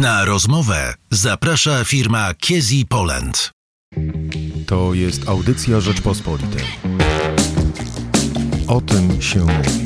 Na rozmowę zaprasza firma Kiezi Poland. To jest audycja Rzeczpospolitej. O tym się mówi.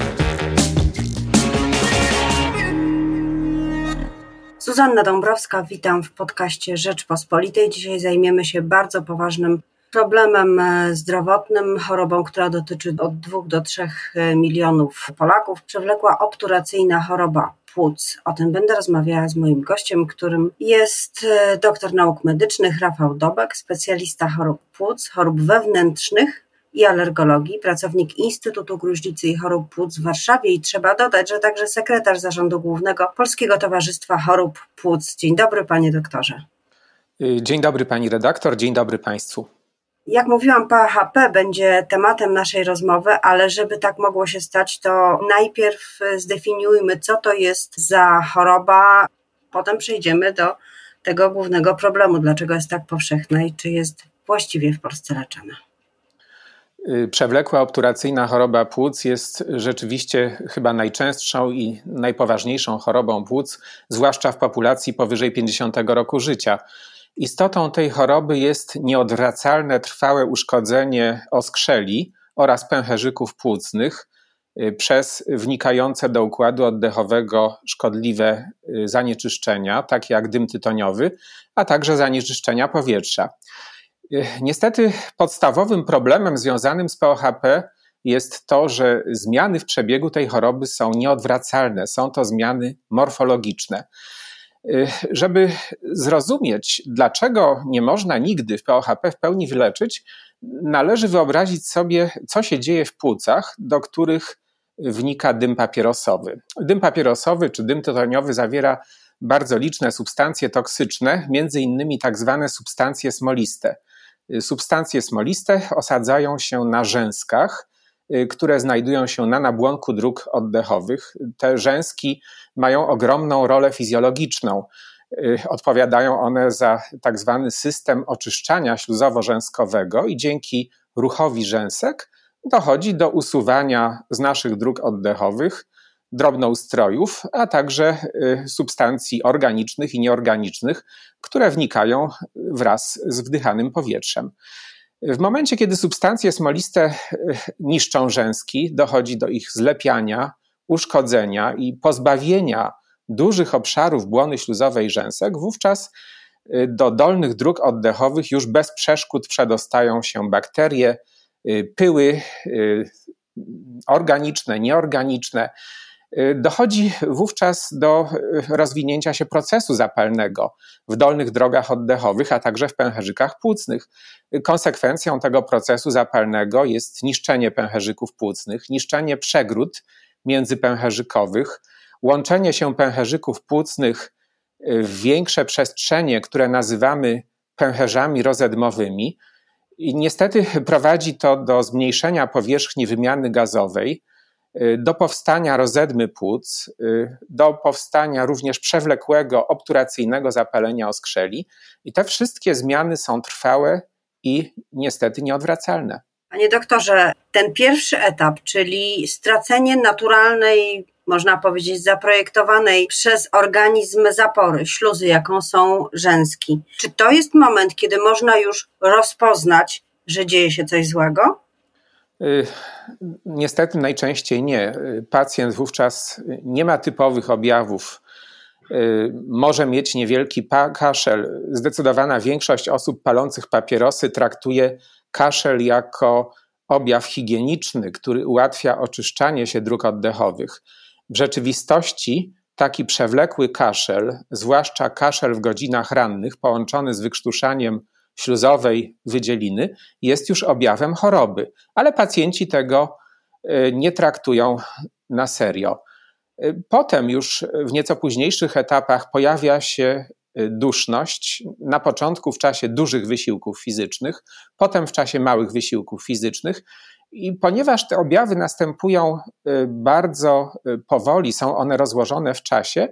Zuzanna Dąbrowska, witam w podcaście Rzeczpospolitej. Dzisiaj zajmiemy się bardzo poważnym problemem e, zdrowotnym, chorobą, która dotyczy od 2 do 3 e, milionów Polaków. Przewlekła obturacyjna choroba płuc. O tym będę rozmawiała z moim gościem, którym jest e, doktor nauk medycznych Rafał Dobek, specjalista chorób płuc, chorób wewnętrznych i alergologii, pracownik Instytutu Gruźlicy i Chorób Płuc w Warszawie i trzeba dodać, że także sekretarz Zarządu Głównego Polskiego Towarzystwa Chorób Płuc. Dzień dobry panie doktorze. Dzień dobry pani redaktor, dzień dobry państwu. Jak mówiłam, PHP będzie tematem naszej rozmowy, ale żeby tak mogło się stać, to najpierw zdefiniujmy, co to jest za choroba, potem przejdziemy do tego głównego problemu, dlaczego jest tak powszechna i czy jest właściwie w Polsce leczona. Y, przewlekła obturacyjna choroba płuc jest rzeczywiście chyba najczęstszą i najpoważniejszą chorobą płuc, zwłaszcza w populacji powyżej 50 roku życia. Istotą tej choroby jest nieodwracalne, trwałe uszkodzenie oskrzeli oraz pęcherzyków płucnych y, przez wnikające do układu oddechowego szkodliwe y, zanieczyszczenia, takie jak dym tytoniowy, a także zanieczyszczenia powietrza. Y, niestety podstawowym problemem związanym z POHP jest to, że zmiany w przebiegu tej choroby są nieodwracalne, są to zmiany morfologiczne. Y, żeby zrozumieć, dlaczego nie można nigdy w POHP w pełni wyleczyć, należy wyobrazić sobie, co się dzieje w płucach, do których wnika dym papierosowy. Dym papierosowy czy dym tytoniowy zawiera bardzo liczne substancje toksyczne, między innymi tak zwane substancje smoliste. Y, substancje smoliste osadzają się na rzęskach, które znajdują się na nabłonku dróg oddechowych. Te rzęski mają ogromną rolę fizjologiczną. Y, odpowiadają one za tak zwany system oczyszczania śluzowo-rzęskowego i dzięki ruchowi rzęsek dochodzi do usuwania z naszych dróg oddechowych drobnoustrojów, a także y, substancji organicznych i nieorganicznych, które wnikają wraz z wdychanym powietrzem. W momencie, kiedy substancje smoliste y, niszczą rzęski, dochodzi do ich zlepiania, uszkodzenia i pozbawienia dużych obszarów błony śluzowej rzęsek, wówczas y, do dolnych dróg oddechowych już bez przeszkód przedostają się bakterie, pyły organiczne, nieorganiczne, dochodzi wówczas do y, rozwinięcia się procesu zapalnego w dolnych drogach oddechowych, a także w pęcherzykach płucnych. Konsekwencją tego procesu zapalnego jest niszczenie pęcherzyków płucnych, niszczenie przegród międzypęcherzykowych, łączenie się pęcherzyków płucnych y, w większe przestrzenie, które nazywamy pęcherzami rozedmowymi. I niestety prowadzi to do zmniejszenia powierzchni wymiany gazowej, Y, do powstania rozedmy płuc, y, do powstania również przewlekłego obturacyjnego zapalenia oskrzeli. I te wszystkie zmiany są trwałe i niestety nieodwracalne. Panie doktorze, ten pierwszy etap, czyli stracenie naturalnej, można powiedzieć, zaprojektowanej przez organizm zapory, śluzy, jaką są rzęski, czy to jest moment, kiedy można już rozpoznać, że dzieje się coś złego? Y, niestety najczęściej nie. Pacjent wówczas nie ma typowych objawów. Y, może mieć niewielki kaszel. Zdecydowana większość osób palących papierosy traktuje kaszel jako objaw higieniczny, który ułatwia oczyszczanie się dróg oddechowych. W rzeczywistości taki przewlekły kaszel, zwłaszcza kaszel w godzinach rannych, połączony z wykrztuszaniem śluzowej wydzieliny jest już objawem choroby, ale pacjenci tego e, nie traktują na serio. E, potem już w nieco późniejszych etapach pojawia się e, duszność, na początku w czasie dużych wysiłków fizycznych, potem w czasie małych wysiłków fizycznych. I ponieważ te objawy następują bardzo powoli, są one rozłożone w czasie,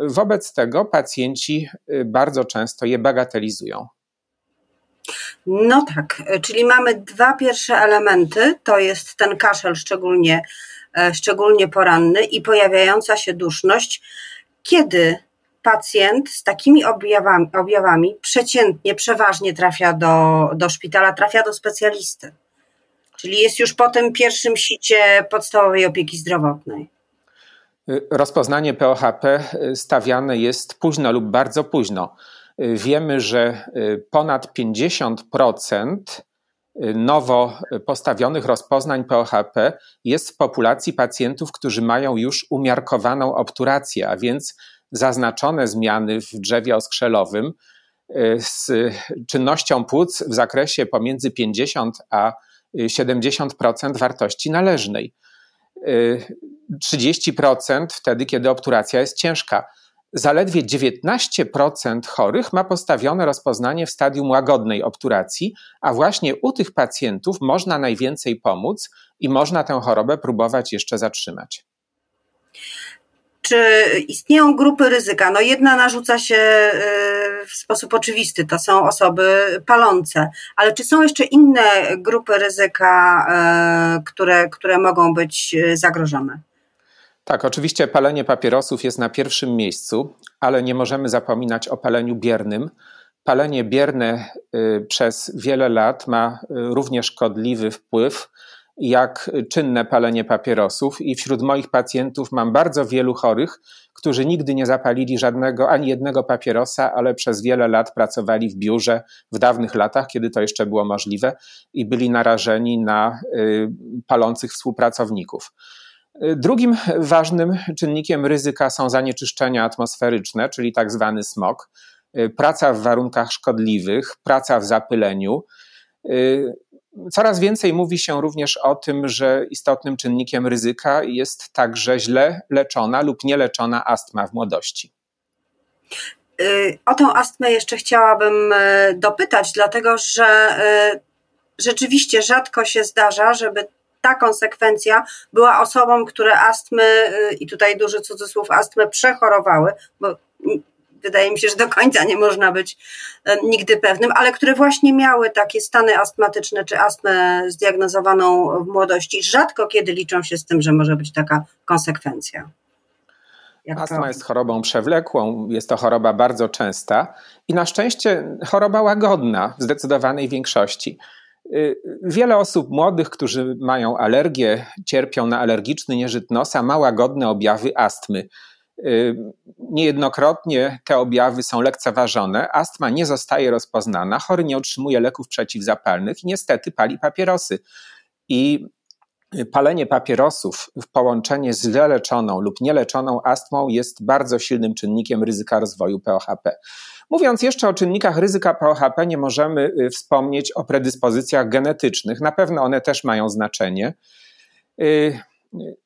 wobec tego pacjenci bardzo często je bagatelizują. No tak, czyli mamy dwa pierwsze elementy, to jest ten kaszel szczególnie, e, szczególnie poranny i pojawiająca się duszność. Kiedy pacjent z takimi objawami, objawami przeciętnie, przeważnie trafia do, do szpitala, trafia do specjalisty. Czyli jest już po tym pierwszym sicie podstawowej opieki zdrowotnej. Rozpoznanie POHP stawiane jest późno lub bardzo późno. Wiemy, że ponad 50% nowo postawionych rozpoznań POHP jest w populacji pacjentów, którzy mają już umiarkowaną obturację, a więc zaznaczone zmiany w drzewie oskrzelowym z czynnością płuc w zakresie pomiędzy 50 a 70% wartości należnej. 30% wtedy, kiedy obturacja jest ciężka. Zaledwie 19% chorych ma postawione rozpoznanie w stadium łagodnej obturacji, a właśnie u tych pacjentów można najwięcej pomóc i można tę chorobę próbować jeszcze zatrzymać. Czy istnieją grupy ryzyka? No jedna narzuca się y, w sposób oczywisty, to są osoby palące, ale czy są jeszcze inne grupy ryzyka, y, które, które mogą być zagrożone? Tak, oczywiście palenie papierosów jest na pierwszym miejscu, ale nie możemy zapominać o paleniu biernym. Palenie bierne y, przez wiele lat ma również szkodliwy wpływ jak czynne palenie papierosów, i wśród moich pacjentów mam bardzo wielu chorych, którzy nigdy nie zapalili żadnego, ani jednego papierosa, ale przez wiele lat pracowali w biurze w dawnych latach, kiedy to jeszcze było możliwe, i byli narażeni na y, palących współpracowników. Y, drugim ważnym czynnikiem ryzyka są zanieczyszczenia atmosferyczne, czyli tak zwany smog, y, praca w warunkach szkodliwych, praca w zapyleniu. Coraz więcej mówi się również o tym, że istotnym czynnikiem ryzyka jest także źle leczona lub nieleczona astma w młodości. Y, o tę astmę jeszcze chciałabym y, dopytać, dlatego że y, rzeczywiście rzadko się zdarza, żeby ta konsekwencja była osobom, które astmy, i tutaj duży cudzysłów, astmę przechorowały, bo wydaje mi się, że do końca nie można być nigdy pewnym, ale które właśnie miały takie stany astmatyczne czy astmę zdiagnozowaną w młodości, rzadko kiedy liczą się z tym, że może być taka konsekwencja. Jak Astma to? jest chorobą przewlekłą, jest to choroba bardzo częsta i na szczęście choroba łagodna w zdecydowanej większości. Y, wiele osób młodych, którzy mają alergię, cierpią na alergiczny nieżyt nosa, ma łagodne objawy astmy. Y, niejednokrotnie te objawy są lekceważone, astma nie zostaje rozpoznana, chory nie otrzymuje leków przeciwzapalnych i niestety pali papierosy. I palenie papierosów w połączeniu z źle leczoną lub nieleczoną astmą jest bardzo silnym czynnikiem ryzyka rozwoju POHP. Mówiąc jeszcze o czynnikach ryzyka POHP, nie możemy y, wspomnieć o predyspozycjach genetycznych. Na pewno one też mają znaczenie. Y,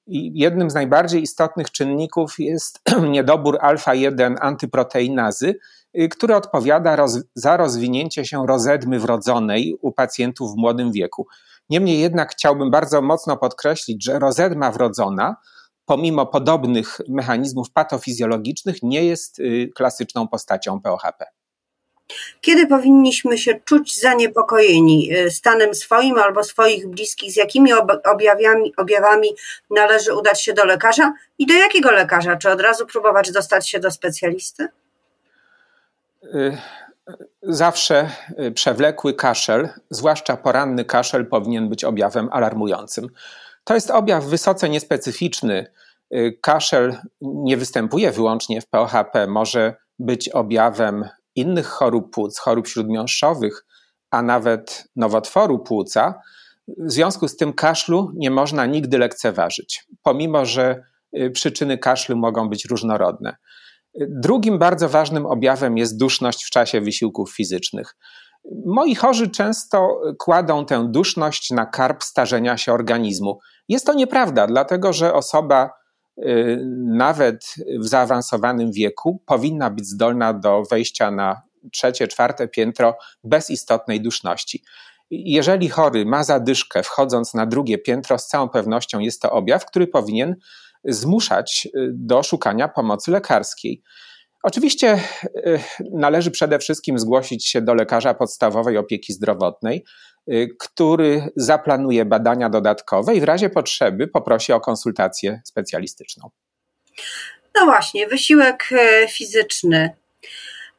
i jednym z najbardziej istotnych czynników jest niedobór alfa-1 antyproteinazy, y, który odpowiada roz, za rozwinięcie się rozedmy wrodzonej u pacjentów w młodym wieku. Niemniej jednak chciałbym bardzo mocno podkreślić, że rozedma wrodzona, pomimo podobnych mechanizmów patofizjologicznych, nie jest y, klasyczną postacią POHP. Kiedy powinniśmy się czuć zaniepokojeni y, stanem swoim albo swoich bliskich, z jakimi objawami, objawami należy udać się do lekarza i do jakiego lekarza? Czy od razu próbować dostać się do specjalisty? Y, zawsze y, przewlekły kaszel, zwłaszcza poranny kaszel, powinien być objawem alarmującym. To jest objaw wysoce niespecyficzny. Kaszel nie występuje wyłącznie w POHP, może być objawem innych chorób płuc, chorób śródmiąższowych, a nawet nowotworu płuca, w związku z tym kaszlu nie można nigdy lekceważyć, pomimo że y, przyczyny kaszlu mogą być różnorodne. Drugim bardzo ważnym objawem jest duszność w czasie wysiłków fizycznych. Moi chorzy często kładą tę duszność na karp starzenia się organizmu. Jest to nieprawda, dlatego że osoba Y, nawet w zaawansowanym wieku powinna być zdolna do wejścia na trzecie, czwarte piętro bez istotnej duszności. Jeżeli chory ma zadyszkę wchodząc na drugie piętro, z całą pewnością jest to objaw, który powinien zmuszać y, do szukania pomocy lekarskiej. Oczywiście y, należy przede wszystkim zgłosić się do lekarza podstawowej opieki zdrowotnej, Y, który zaplanuje badania dodatkowe i w razie potrzeby poprosi o konsultację specjalistyczną. No właśnie, wysiłek fizyczny.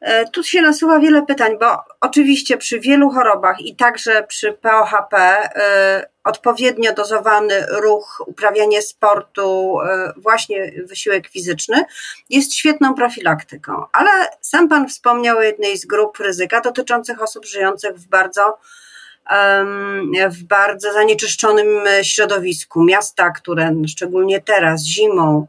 E, tu się nasuwa wiele pytań, bo oczywiście przy wielu chorobach i także przy POHP e, odpowiednio dozowany ruch, uprawianie sportu, właśnie wysiłek fizyczny jest świetną profilaktyką. Ale sam Pan wspomniał o jednej z grup ryzyka dotyczących osób żyjących w bardzo w bardzo zanieczyszczonym środowisku. Miasta, które szczególnie teraz zimą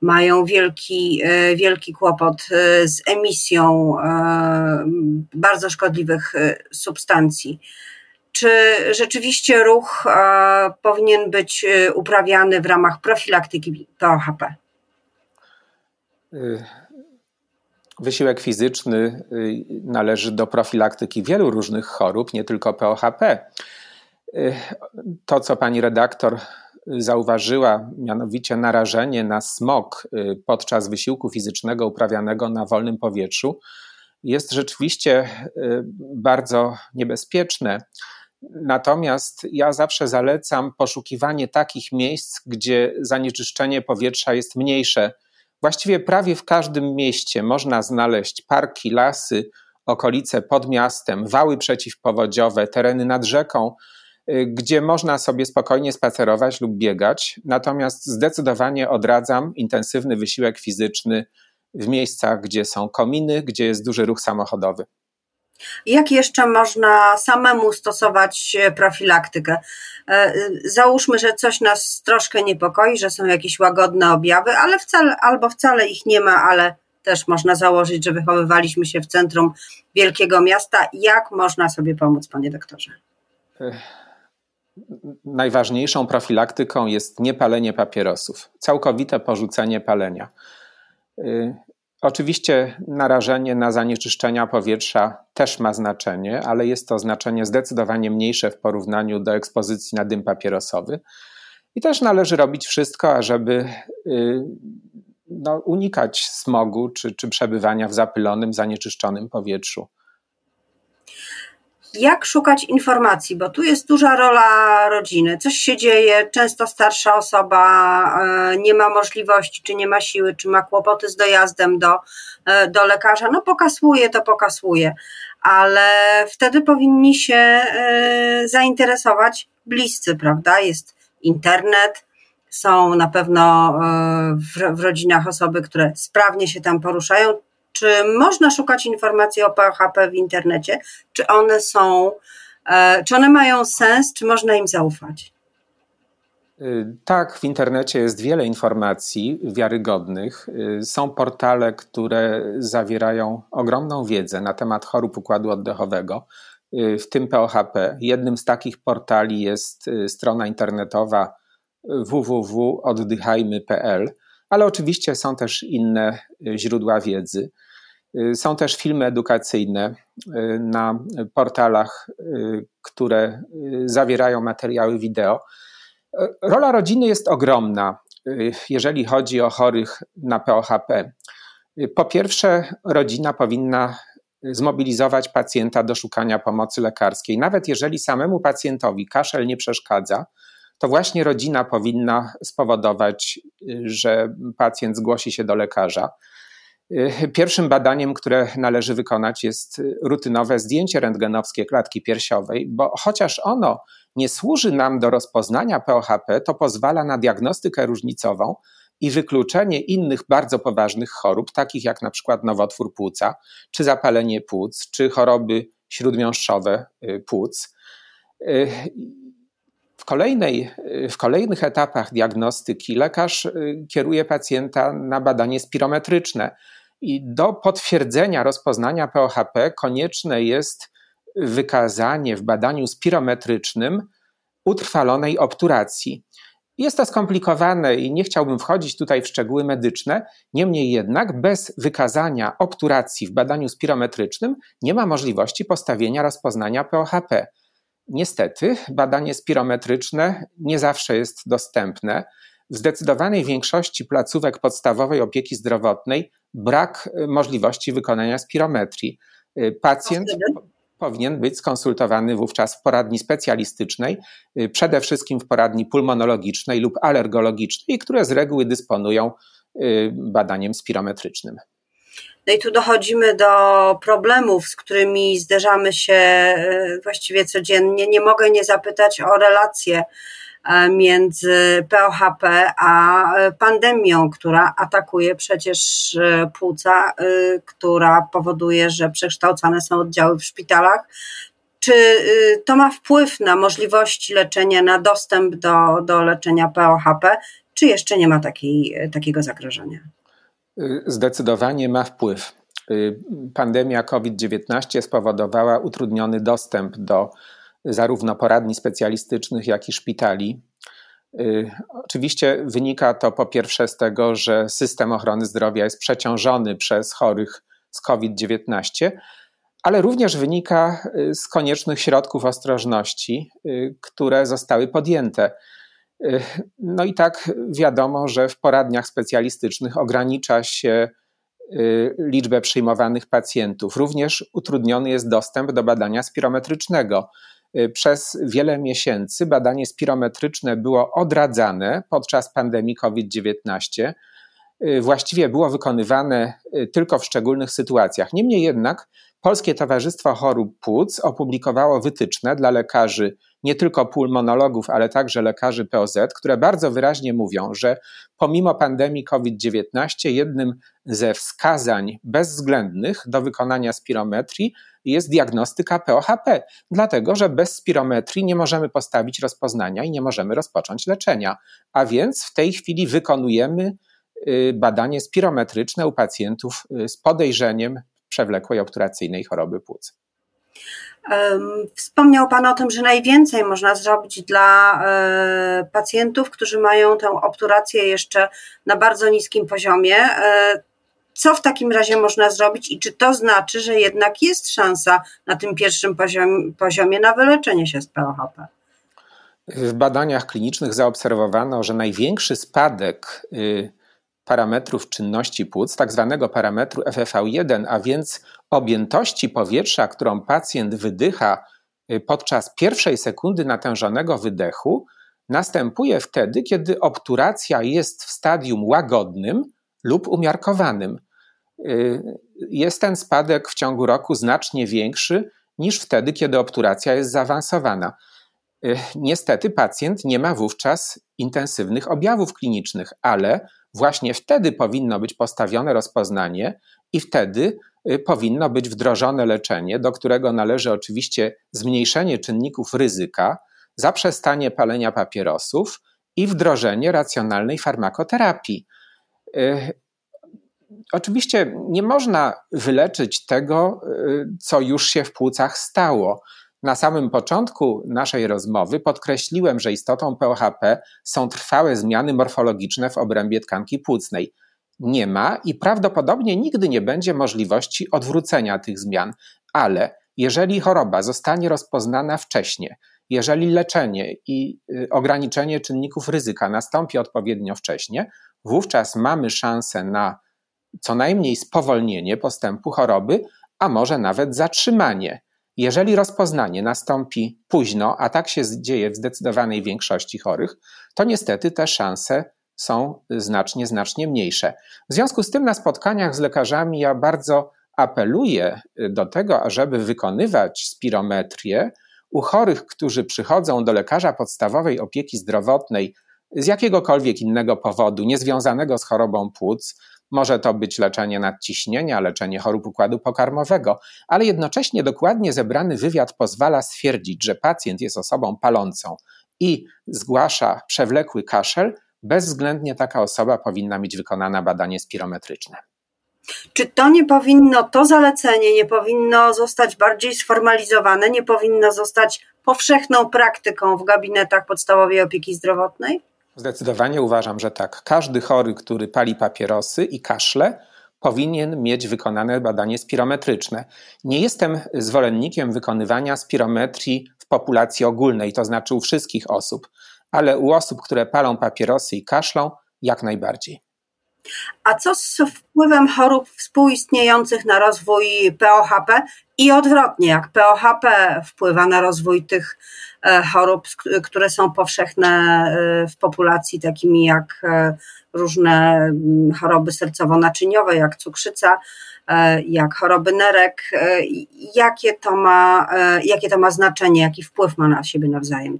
mają wielki, e, wielki kłopot e, z emisją e, bardzo szkodliwych substancji. Czy rzeczywiście ruch powinien być uprawiany w ramach profilaktyki POHP? Wysiłek fizyczny należy do profilaktyki wielu różnych chorób, nie tylko POHP. To, co pani redaktor zauważyła, mianowicie narażenie na smog y, podczas wysiłku fizycznego uprawianego na wolnym powietrzu, jest rzeczywiście y, bardzo niebezpieczne. Natomiast ja zawsze zalecam poszukiwanie takich miejsc, gdzie zanieczyszczenie powietrza jest mniejsze. Właściwie prawie w każdym mieście można znaleźć parki, lasy, okolice pod miastem, wały przeciwpowodziowe, tereny nad rzeką, gdzie można sobie spokojnie spacerować lub biegać. Natomiast zdecydowanie odradzam intensywny wysiłek fizyczny w miejscach, gdzie są kominy, gdzie jest duży ruch samochodowy. Jak jeszcze można samemu stosować e, profilaktykę? E, załóżmy, że coś nas troszkę niepokoi, że są jakieś łagodne objawy, ale wcale, albo wcale ich nie ma, ale też można założyć, że wychowywaliśmy się w centrum wielkiego miasta. Jak można sobie pomóc, panie doktorze? Najważniejszą profilaktyką jest niepalenie papierosów, całkowite porzucenie palenia. Y, oczywiście narażenie na zanieczyszczenia powietrza też ma znaczenie, ale jest to znaczenie zdecydowanie mniejsze w porównaniu do ekspozycji na dym papierosowy. I też należy robić wszystko, ażeby y, no, unikać smogu czy, czy przebywania w zapylonym, zanieczyszczonym powietrzu jak szukać informacji, bo tu jest duża rola rodziny. Coś się dzieje, często starsza osoba e, nie ma możliwości, czy nie ma siły, czy ma kłopoty z dojazdem do, e, do lekarza. No, pokasuje to, pokasuje, ale wtedy powinni się e, zainteresować bliscy, prawda? Jest internet, są na pewno w, w rodzinach osoby, które sprawnie się tam poruszają, czy można szukać informacji o PHP w internecie? Czy one są, e, czy one mają sens, czy można im zaufać? Y, tak, w internecie jest wiele informacji wiarygodnych. Y, są portale, które zawierają ogromną wiedzę na temat chorób układu oddechowego, y, w tym POHP. Jednym z takich portali jest strona internetowa www.oddychajmy.pl, ale oczywiście są też inne źródła wiedzy. Y, są też filmy edukacyjne y, na portalach, y, które zawierają materiały wideo. Rola rodziny jest ogromna, jeżeli chodzi o chorych na POHP. Po pierwsze, rodzina powinna zmobilizować pacjenta do szukania pomocy lekarskiej. Nawet jeżeli samemu pacjentowi kaszel nie przeszkadza, to właśnie rodzina powinna spowodować, że pacjent zgłosi się do lekarza. Y, pierwszym badaniem, które należy wykonać, jest rutynowe zdjęcie rentgenowskie klatki piersiowej, bo chociaż ono nie służy nam do rozpoznania POHP, to pozwala na diagnostykę różnicową i wykluczenie innych bardzo poważnych chorób, takich jak na przykład nowotwór płuca, czy zapalenie płuc, czy choroby śródmiąższowe y, płuc. Y, w, kolejnej, w kolejnych etapach diagnostyki lekarz kieruje pacjenta na badanie spirometryczne, i do potwierdzenia rozpoznania POHP konieczne jest wykazanie w badaniu spirometrycznym utrwalonej obturacji. Jest to skomplikowane i nie chciałbym wchodzić tutaj w szczegóły medyczne, niemniej jednak bez wykazania obturacji w badaniu spirometrycznym nie ma możliwości postawienia rozpoznania POHP. Niestety, badanie spirometryczne nie zawsze jest dostępne. W zdecydowanej większości placówek podstawowej opieki zdrowotnej brak y, możliwości wykonania spirometrii. Y, pacjent powinien być skonsultowany wówczas w poradni specjalistycznej, y, przede wszystkim w poradni pulmonologicznej lub alergologicznej, które z reguły dysponują badaniem spirometrycznym. No i tu dochodzimy do problemów, z którymi zderzamy się właściwie codziennie. Nie mogę nie zapytać o relacje między POHP a e, pandemią, która atakuje przecież e, płuca, która powoduje, że przekształcane są oddziały w szpitalach. Czy to ma wpływ na możliwości leczenia, na dostęp do, do leczenia POHP, czy jeszcze nie ma takiej, takiego zagrożenia? Zdecydowanie ma wpływ. Pandemia COVID-19 spowodowała utrudniony dostęp do zarówno poradni specjalistycznych, jak i szpitali. Y, oczywiście wynika to po pierwsze z tego, że system ochrony zdrowia jest przeciążony przez chorych z COVID-19, ale również wynika y, z koniecznych środków ostrożności, y, które zostały podjęte. No i tak wiadomo, że w poradniach specjalistycznych ogranicza się liczbę przyjmowanych pacjentów. Również utrudniony jest dostęp do badania spirometrycznego. Y, przez wiele miesięcy badanie spirometryczne było odradzane podczas pandemii COVID-19. Y, właściwie było wykonywane y, tylko w szczególnych sytuacjach. Niemniej jednak Polskie Towarzystwo Chorób Płuc opublikowało wytyczne dla lekarzy, nie tylko pulmonologów, ale także lekarzy POZ, które bardzo wyraźnie mówią, że pomimo pandemii COVID-19 jednym ze wskazań bezwzględnych do wykonania spirometrii jest diagnostyka POHP, dlatego że bez spirometrii nie możemy postawić rozpoznania i nie możemy rozpocząć leczenia. A więc w tej chwili wykonujemy y, badanie spirometryczne u pacjentów y, z podejrzeniem przewlekłej obturacyjnej choroby płuc. Wspomniał Pan o tym, że najwięcej można zrobić dla e, pacjentów, którzy mają tę obturację jeszcze na bardzo niskim poziomie. E, co w takim razie można zrobić i czy to znaczy, że jednak jest szansa na tym pierwszym poziomie, poziomie na wyleczenie się z POHP? W badaniach klinicznych zaobserwowano, że największy spadek y, parametrów czynności płuc, tak zwanego parametru FFV1, a więc objętości powietrza, którą pacjent wydycha y, podczas pierwszej sekundy natężonego wydechu, następuje wtedy, kiedy obturacja jest w stadium łagodnym lub umiarkowanym. Y, jest ten spadek w ciągu roku znacznie większy niż wtedy, kiedy obturacja jest zaawansowana. Y, niestety pacjent nie ma wówczas intensywnych objawów klinicznych, ale właśnie wtedy powinno być postawione rozpoznanie i wtedy y, powinno być wdrożone leczenie, do którego należy oczywiście zmniejszenie czynników ryzyka, zaprzestanie palenia papierosów i wdrożenie racjonalnej farmakoterapii. Oczywiście nie można wyleczyć tego, y, co już się w płucach stało. Na samym początku naszej rozmowy podkreśliłem, że istotą POHP są trwałe zmiany morfologiczne w obrębie tkanki płucnej. Nie ma i prawdopodobnie nigdy nie będzie możliwości odwrócenia tych zmian, ale jeżeli choroba zostanie rozpoznana wcześnie, jeżeli leczenie i y, ograniczenie czynników ryzyka nastąpi odpowiednio wcześnie, wówczas mamy szansę na co najmniej spowolnienie postępu choroby, a może nawet zatrzymanie. Jeżeli rozpoznanie nastąpi późno, a tak się dzieje w zdecydowanej większości chorych, to niestety te szanse są znacznie, znacznie mniejsze. W związku z tym na spotkaniach z lekarzami ja bardzo apeluję do tego, ażeby wykonywać spirometrię u chorych, którzy przychodzą do lekarza podstawowej opieki zdrowotnej z jakiegokolwiek innego powodu, niezwiązanego z chorobą płuc, może to być leczenie nadciśnienia, leczenie chorób układu pokarmowego, ale jednocześnie dokładnie zebrany wywiad pozwala stwierdzić, że pacjent jest osobą palącą i zgłasza przewlekły kaszel, bezwzględnie taka osoba powinna mieć wykonane badanie spirometryczne. Czy to nie powinno, to zalecenie nie powinno zostać bardziej sformalizowane, nie powinno zostać powszechną praktyką w gabinetach podstawowej opieki zdrowotnej? Zdecydowanie uważam, że tak. Każdy chory, który pali papierosy i kaszle, powinien mieć wykonane badanie spirometryczne. Nie jestem zwolennikiem wykonywania spirometrii w populacji ogólnej, to znaczy u wszystkich osób, ale u osób, które palą papierosy i kaszlą, jak najbardziej. A co z wpływem chorób współistniejących na rozwój POHP i odwrotnie, jak POHP wpływa na rozwój tych chorób, które są powszechne e, w populacji, takimi jak e, różne mm, choroby sercowo-naczyniowe, jak cukrzyca, jak choroby nerek, jakie to ma, jakie to ma znaczenie, jaki wpływ ma na siebie nawzajem?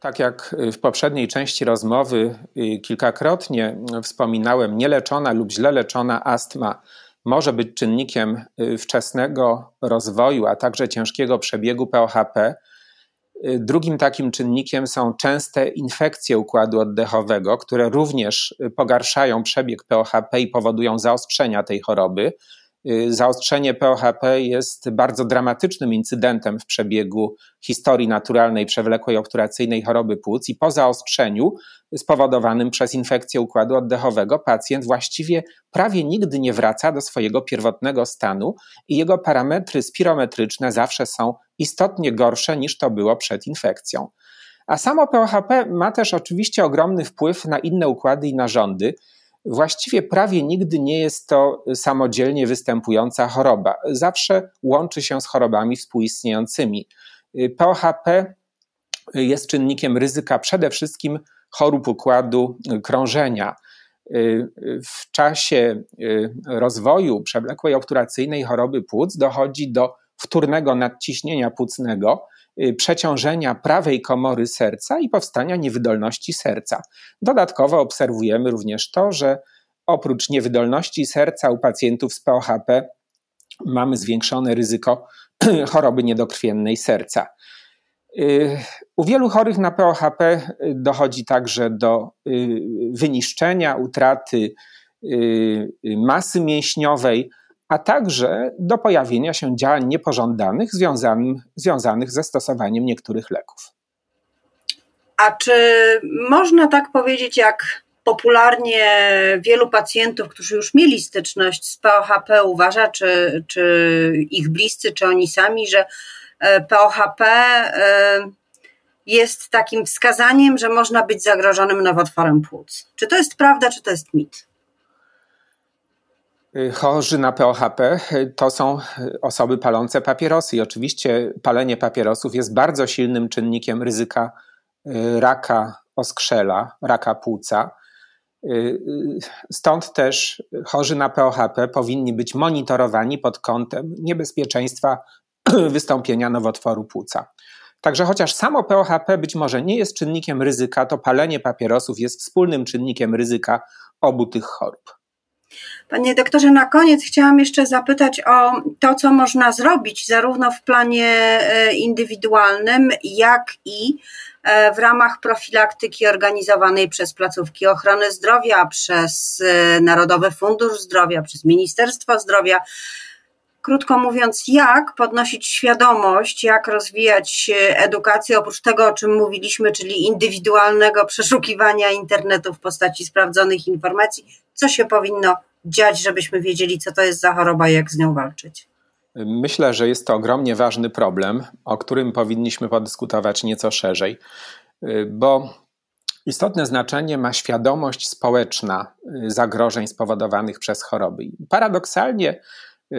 Tak jak w poprzedniej części rozmowy kilkakrotnie wspominałem, nieleczona lub źle leczona astma może być czynnikiem y, wczesnego rozwoju, a także ciężkiego przebiegu POHP. Drugim takim czynnikiem są częste infekcje układu oddechowego, które również pogarszają przebieg POHP i powodują zaostrzenia tej choroby. Y, zaostrzenie POHP jest bardzo dramatycznym incydentem w przebiegu historii naturalnej przewlekłej obturacyjnej choroby płuc i po zaostrzeniu spowodowanym przez infekcję układu oddechowego pacjent właściwie prawie nigdy nie wraca do swojego pierwotnego stanu i jego parametry spirometryczne zawsze są istotnie gorsze niż to było przed infekcją. A samo POHP ma też oczywiście ogromny wpływ na inne układy i narządy. Właściwie prawie nigdy nie jest to samodzielnie występująca choroba. Zawsze łączy się z chorobami współistniejącymi. POHP jest czynnikiem ryzyka przede wszystkim chorób układu krążenia. W czasie rozwoju przewlekłej obturacyjnej choroby płuc dochodzi do wtórnego nadciśnienia płucnego, Y, przeciążenia prawej komory serca i powstania niewydolności serca. Dodatkowo obserwujemy również to, że oprócz niewydolności serca u pacjentów z POHP mamy zwiększone ryzyko choroby niedokrwiennej serca. Y, u wielu chorych na POHP dochodzi także do y, wyniszczenia, utraty masy mięśniowej, a także do pojawienia się działań niepożądanych związanych, ze stosowaniem niektórych leków. A czy można tak powiedzieć, jak popularnie wielu pacjentów, którzy już mieli styczność z POHP, uważa, czy, czy ich bliscy, czy oni sami, że e, POHP e, jest takim wskazaniem, że można być zagrożonym nowotworem płuc? Czy to jest prawda, czy to jest mit? Y, chorzy na POHP y, to są y, osoby palące papierosy i oczywiście palenie papierosów jest bardzo silnym czynnikiem ryzyka raka oskrzela, raka płuca. Stąd też chorzy na POHP powinni być monitorowani pod kątem niebezpieczeństwa wystąpienia nowotworu płuca. Także chociaż samo POHP być może nie jest czynnikiem ryzyka, to palenie papierosów jest wspólnym czynnikiem ryzyka obu tych chorób. Panie doktorze, na koniec chciałam jeszcze zapytać o to, co można zrobić zarówno w planie e, indywidualnym, jak i e, w ramach profilaktyki organizowanej przez placówki ochrony zdrowia, przez e, Narodowy Fundusz Zdrowia, przez Ministerstwo Zdrowia. Krótko mówiąc, jak podnosić świadomość, jak rozwijać edukację, oprócz tego, o czym mówiliśmy, czyli indywidualnego przeszukiwania internetu w postaci sprawdzonych informacji, co się powinno dziać, żebyśmy wiedzieli, co to jest za choroba i jak z nią walczyć? Myślę, że jest to ogromnie ważny problem, o którym powinniśmy podyskutować nieco szerzej, bo istotne znaczenie ma świadomość społeczna zagrożeń spowodowanych przez choroby. Paradoksalnie,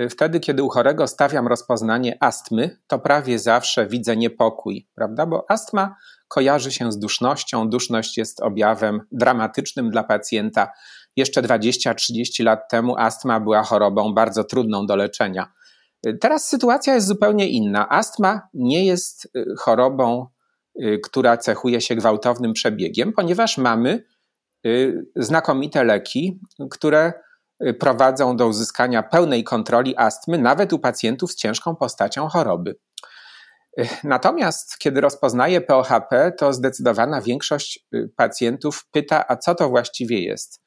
wtedy, kiedy u chorego stawiam rozpoznanie astmy, to prawie zawsze widzę niepokój, prawda? Bo astma kojarzy się z dusznością. Duszność jest objawem dramatycznym dla pacjenta jeszcze 20-30 lat temu astma była chorobą bardzo trudną do leczenia. Teraz sytuacja jest zupełnie inna. Astma nie jest y, chorobą, y, która cechuje się gwałtownym przebiegiem, ponieważ mamy y, znakomite leki, które prowadzą do uzyskania pełnej kontroli astmy, nawet u pacjentów z ciężką postacią choroby. Natomiast kiedy rozpoznaje POHP, to zdecydowana większość pacjentów pyta, a co to właściwie jest?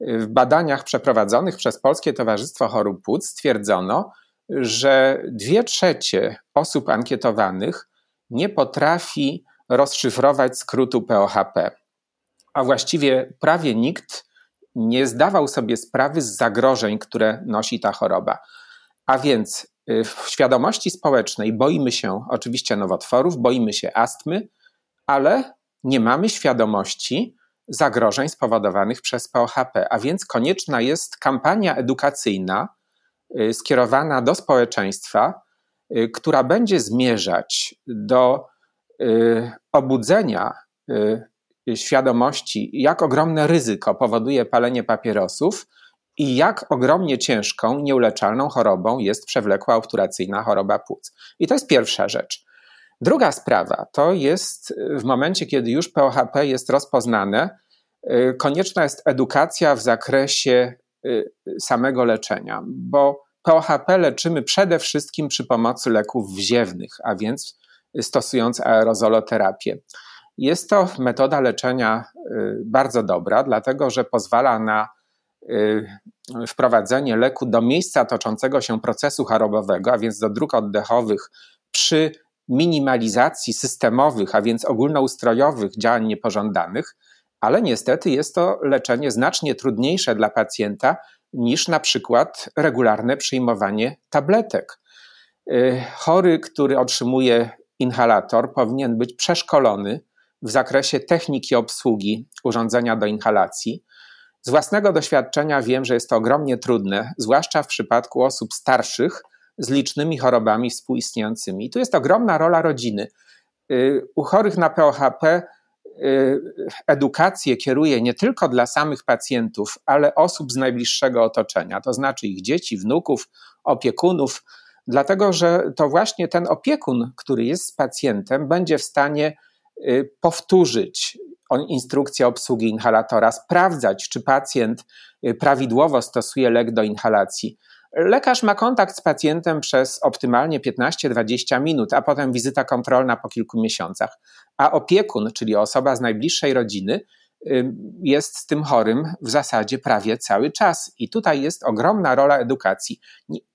W badaniach przeprowadzonych przez Polskie Towarzystwo Chorób Płuc stwierdzono, że dwie trzecie osób ankietowanych nie potrafi rozszyfrować skrótu POHP, a właściwie prawie nikt nie zdawał sobie sprawy z zagrożeń, które nosi ta choroba. A więc y, w świadomości społecznej boimy się oczywiście nowotworów, boimy się astmy, ale nie mamy świadomości, zagrożeń spowodowanych przez POHP. A więc konieczna jest kampania edukacyjna y, skierowana do społeczeństwa, y, która będzie zmierzać do obudzenia świadomości, jak ogromne ryzyko powoduje palenie papierosów i jak ogromnie ciężką, nieuleczalną chorobą jest przewlekła obturacyjna choroba płuc. I to jest pierwsza rzecz. Druga sprawa to jest w momencie, kiedy już POHP jest rozpoznane, y, konieczna jest edukacja w zakresie y, samego leczenia, bo POHP leczymy przede wszystkim przy pomocy leków wziewnych, a więc stosując aerozoloterapię. Jest to metoda leczenia y, bardzo dobra, dlatego że pozwala na wprowadzenie leku do miejsca toczącego się procesu chorobowego, a więc do dróg oddechowych przy minimalizacji systemowych, a więc ogólnoustrojowych działań niepożądanych, ale niestety jest to leczenie znacznie trudniejsze dla pacjenta niż na przykład regularne przyjmowanie tabletek. Y, chory, który otrzymuje inhalator, powinien być przeszkolony w zakresie techniki obsługi urządzenia do inhalacji. Z własnego doświadczenia wiem, że jest to ogromnie trudne, zwłaszcza w przypadku osób starszych, z licznymi chorobami współistniejącymi. I tu jest ogromna rola rodziny. Y, u chorych na POHP y, edukację kieruje nie tylko dla samych pacjentów, ale osób z najbliższego otoczenia, to znaczy ich dzieci, wnuków, opiekunów, dlatego że to właśnie ten opiekun, który jest z pacjentem, będzie w stanie powtórzyć instrukcję obsługi inhalatora, sprawdzać, czy pacjent prawidłowo stosuje lek do inhalacji. Lekarz ma kontakt z pacjentem przez optymalnie 15-20 minut, a potem wizyta kontrolna po kilku miesiącach. A opiekun, czyli osoba z najbliższej rodziny, jest z tym chorym w zasadzie prawie cały czas. I tutaj jest ogromna rola edukacji.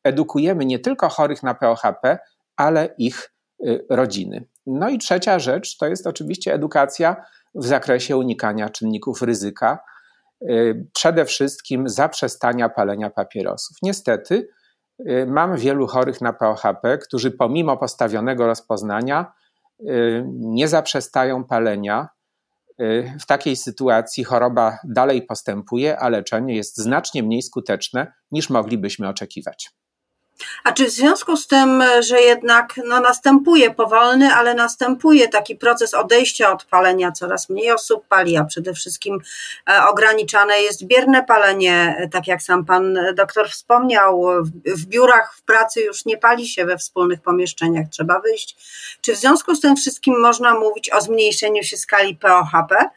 Edukujemy nie tylko chorych na POHP, ale ich y, rodziny. No i trzecia rzecz to jest oczywiście edukacja w zakresie unikania czynników ryzyka Y, przede wszystkim zaprzestania palenia papierosów. Niestety, y, mam wielu chorych na POHP, którzy pomimo postawionego rozpoznania y, nie zaprzestają palenia. W takiej sytuacji choroba dalej postępuje, a leczenie jest znacznie mniej skuteczne niż moglibyśmy oczekiwać. A czy w związku z tym, że jednak no, następuje powolny, ale następuje taki proces odejścia od palenia, coraz mniej osób pali, a przede wszystkim e, ograniczane jest bierne palenie, e, tak jak sam pan doktor wspomniał, w, biurach, w pracy już nie pali się we wspólnych pomieszczeniach, trzeba wyjść. Czy w związku z tym wszystkim można mówić o zmniejszeniu się skali POHP?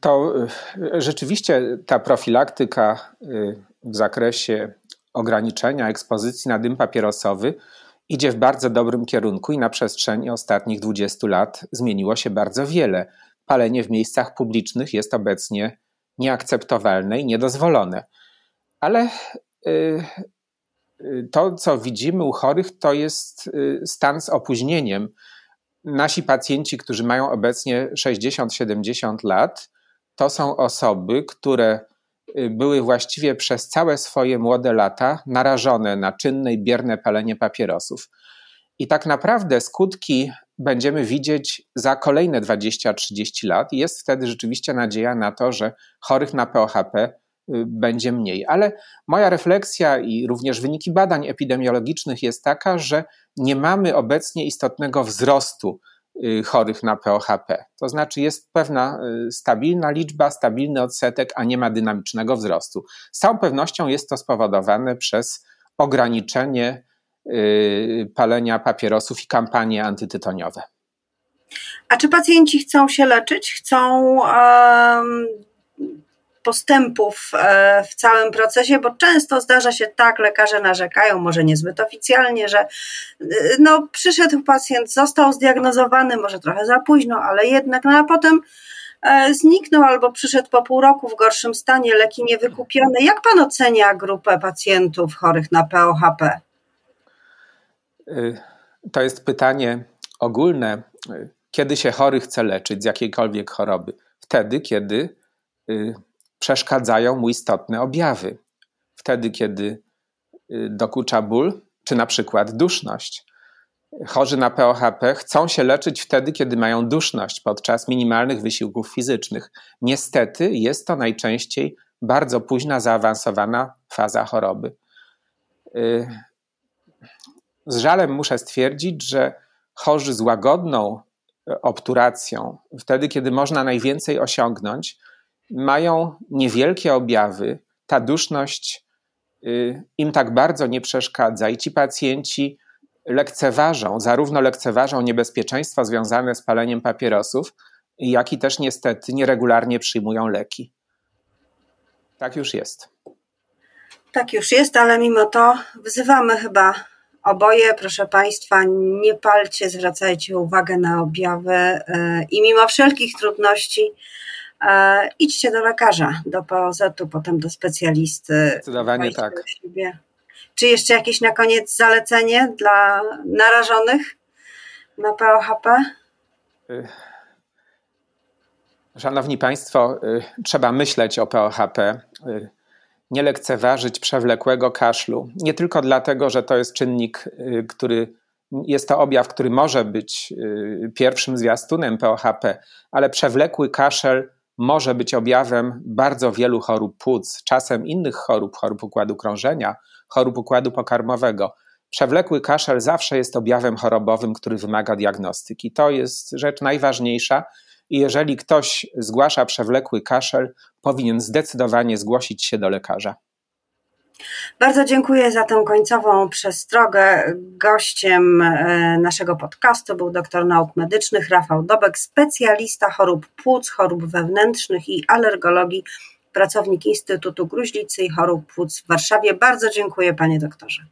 To e, rzeczywiście ta profilaktyka w zakresie ograniczenia ekspozycji na dym papierosowy idzie w bardzo dobrym kierunku i na przestrzeni ostatnich 20 lat zmieniło się bardzo wiele. Palenie w miejscach publicznych jest obecnie nieakceptowalne i niedozwolone. Ale y, y, to, co widzimy u chorych, to jest y, stan z opóźnieniem. Nasi pacjenci, którzy mają obecnie 60-70 lat, to są osoby, które były właściwie przez całe swoje młode lata narażone na czynne i bierne palenie papierosów. I tak naprawdę skutki będziemy widzieć za kolejne 20-30 lat. Jest wtedy rzeczywiście nadzieja na to, że chorych na POHP y, będzie mniej. Ale moja refleksja i również wyniki badań epidemiologicznych jest taka, że nie mamy obecnie istotnego wzrostu Y, chorych na POHP. To znaczy jest pewna y, stabilna liczba, stabilny odsetek, a nie ma dynamicznego wzrostu. Z całą pewnością jest to spowodowane przez ograniczenie y, palenia papierosów i kampanie antytytoniowe. A czy pacjenci chcą się leczyć? Chcą um, postępów e, w całym procesie, bo często zdarza się tak, lekarze narzekają, może niezbyt oficjalnie, że e, no, przyszedł pacjent, został zdiagnozowany, może trochę za późno, ale jednak, no a potem e, zniknął albo przyszedł po pół roku w gorszym stanie, leki niewykupione. Jak pan ocenia grupę pacjentów chorych na POHP? To jest pytanie ogólne. Kiedy się chory chce leczyć z jakiejkolwiek choroby? Wtedy, kiedy przeszkadzają mu istotne objawy. Wtedy, kiedy y, dokucza ból, czy na przykład duszność. chorzy na POHP chcą się leczyć wtedy, kiedy mają duszność podczas minimalnych wysiłków fizycznych. Niestety jest to najczęściej bardzo późna, zaawansowana faza choroby. Y, z żalem muszę stwierdzić, że chorzy z łagodną obturacją, wtedy kiedy można najwięcej osiągnąć, mają niewielkie objawy. Ta duszność y, im tak bardzo nie przeszkadza i ci pacjenci lekceważą, zarówno lekceważą niebezpieczeństwa związane z paleniem papierosów, jak i też niestety nieregularnie przyjmują leki. Tak już jest. Tak już jest, ale mimo to wzywamy chyba oboje, proszę Państwa, nie palcie, zwracajcie uwagę na objawy e, i mimo wszelkich trudności idźcie do lekarza, do POZ-u, potem do specjalisty. Zdecydowanie tak. Czy jeszcze jakieś na koniec zalecenie dla narażonych na POHP? Y, szanowni Państwo, y, trzeba myśleć o POHP, y, nie lekceważyć przewlekłego kaszlu. Nie tylko dlatego, że to jest czynnik, który jest to objaw, który może być pierwszym zwiastunem POHP, ale przewlekły kaszel może być objawem bardzo wielu chorób płuc, czasem innych chorób, chorób układu krążenia, chorób układu pokarmowego. Przewlekły kaszel zawsze jest objawem chorobowym, który wymaga diagnostyki. To jest rzecz najważniejsza. I jeżeli ktoś zgłasza przewlekły kaszel, powinien zdecydowanie zgłosić się do lekarza. Bardzo dziękuję za tę końcową przestrogę. Gościem e, naszego podcastu był doktor nauk medycznych Rafał Dobek, specjalista chorób płuc, chorób wewnętrznych i alergologii pracownik Instytutu Gruźlicy i Chorób Płuc w Warszawie. Bardzo dziękuję panie doktorze.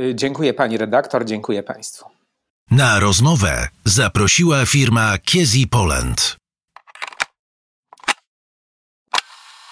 Y, dziękuję pani redaktor, dziękuję państwu. Na rozmowę zaprosiła firma Kiezi Poland.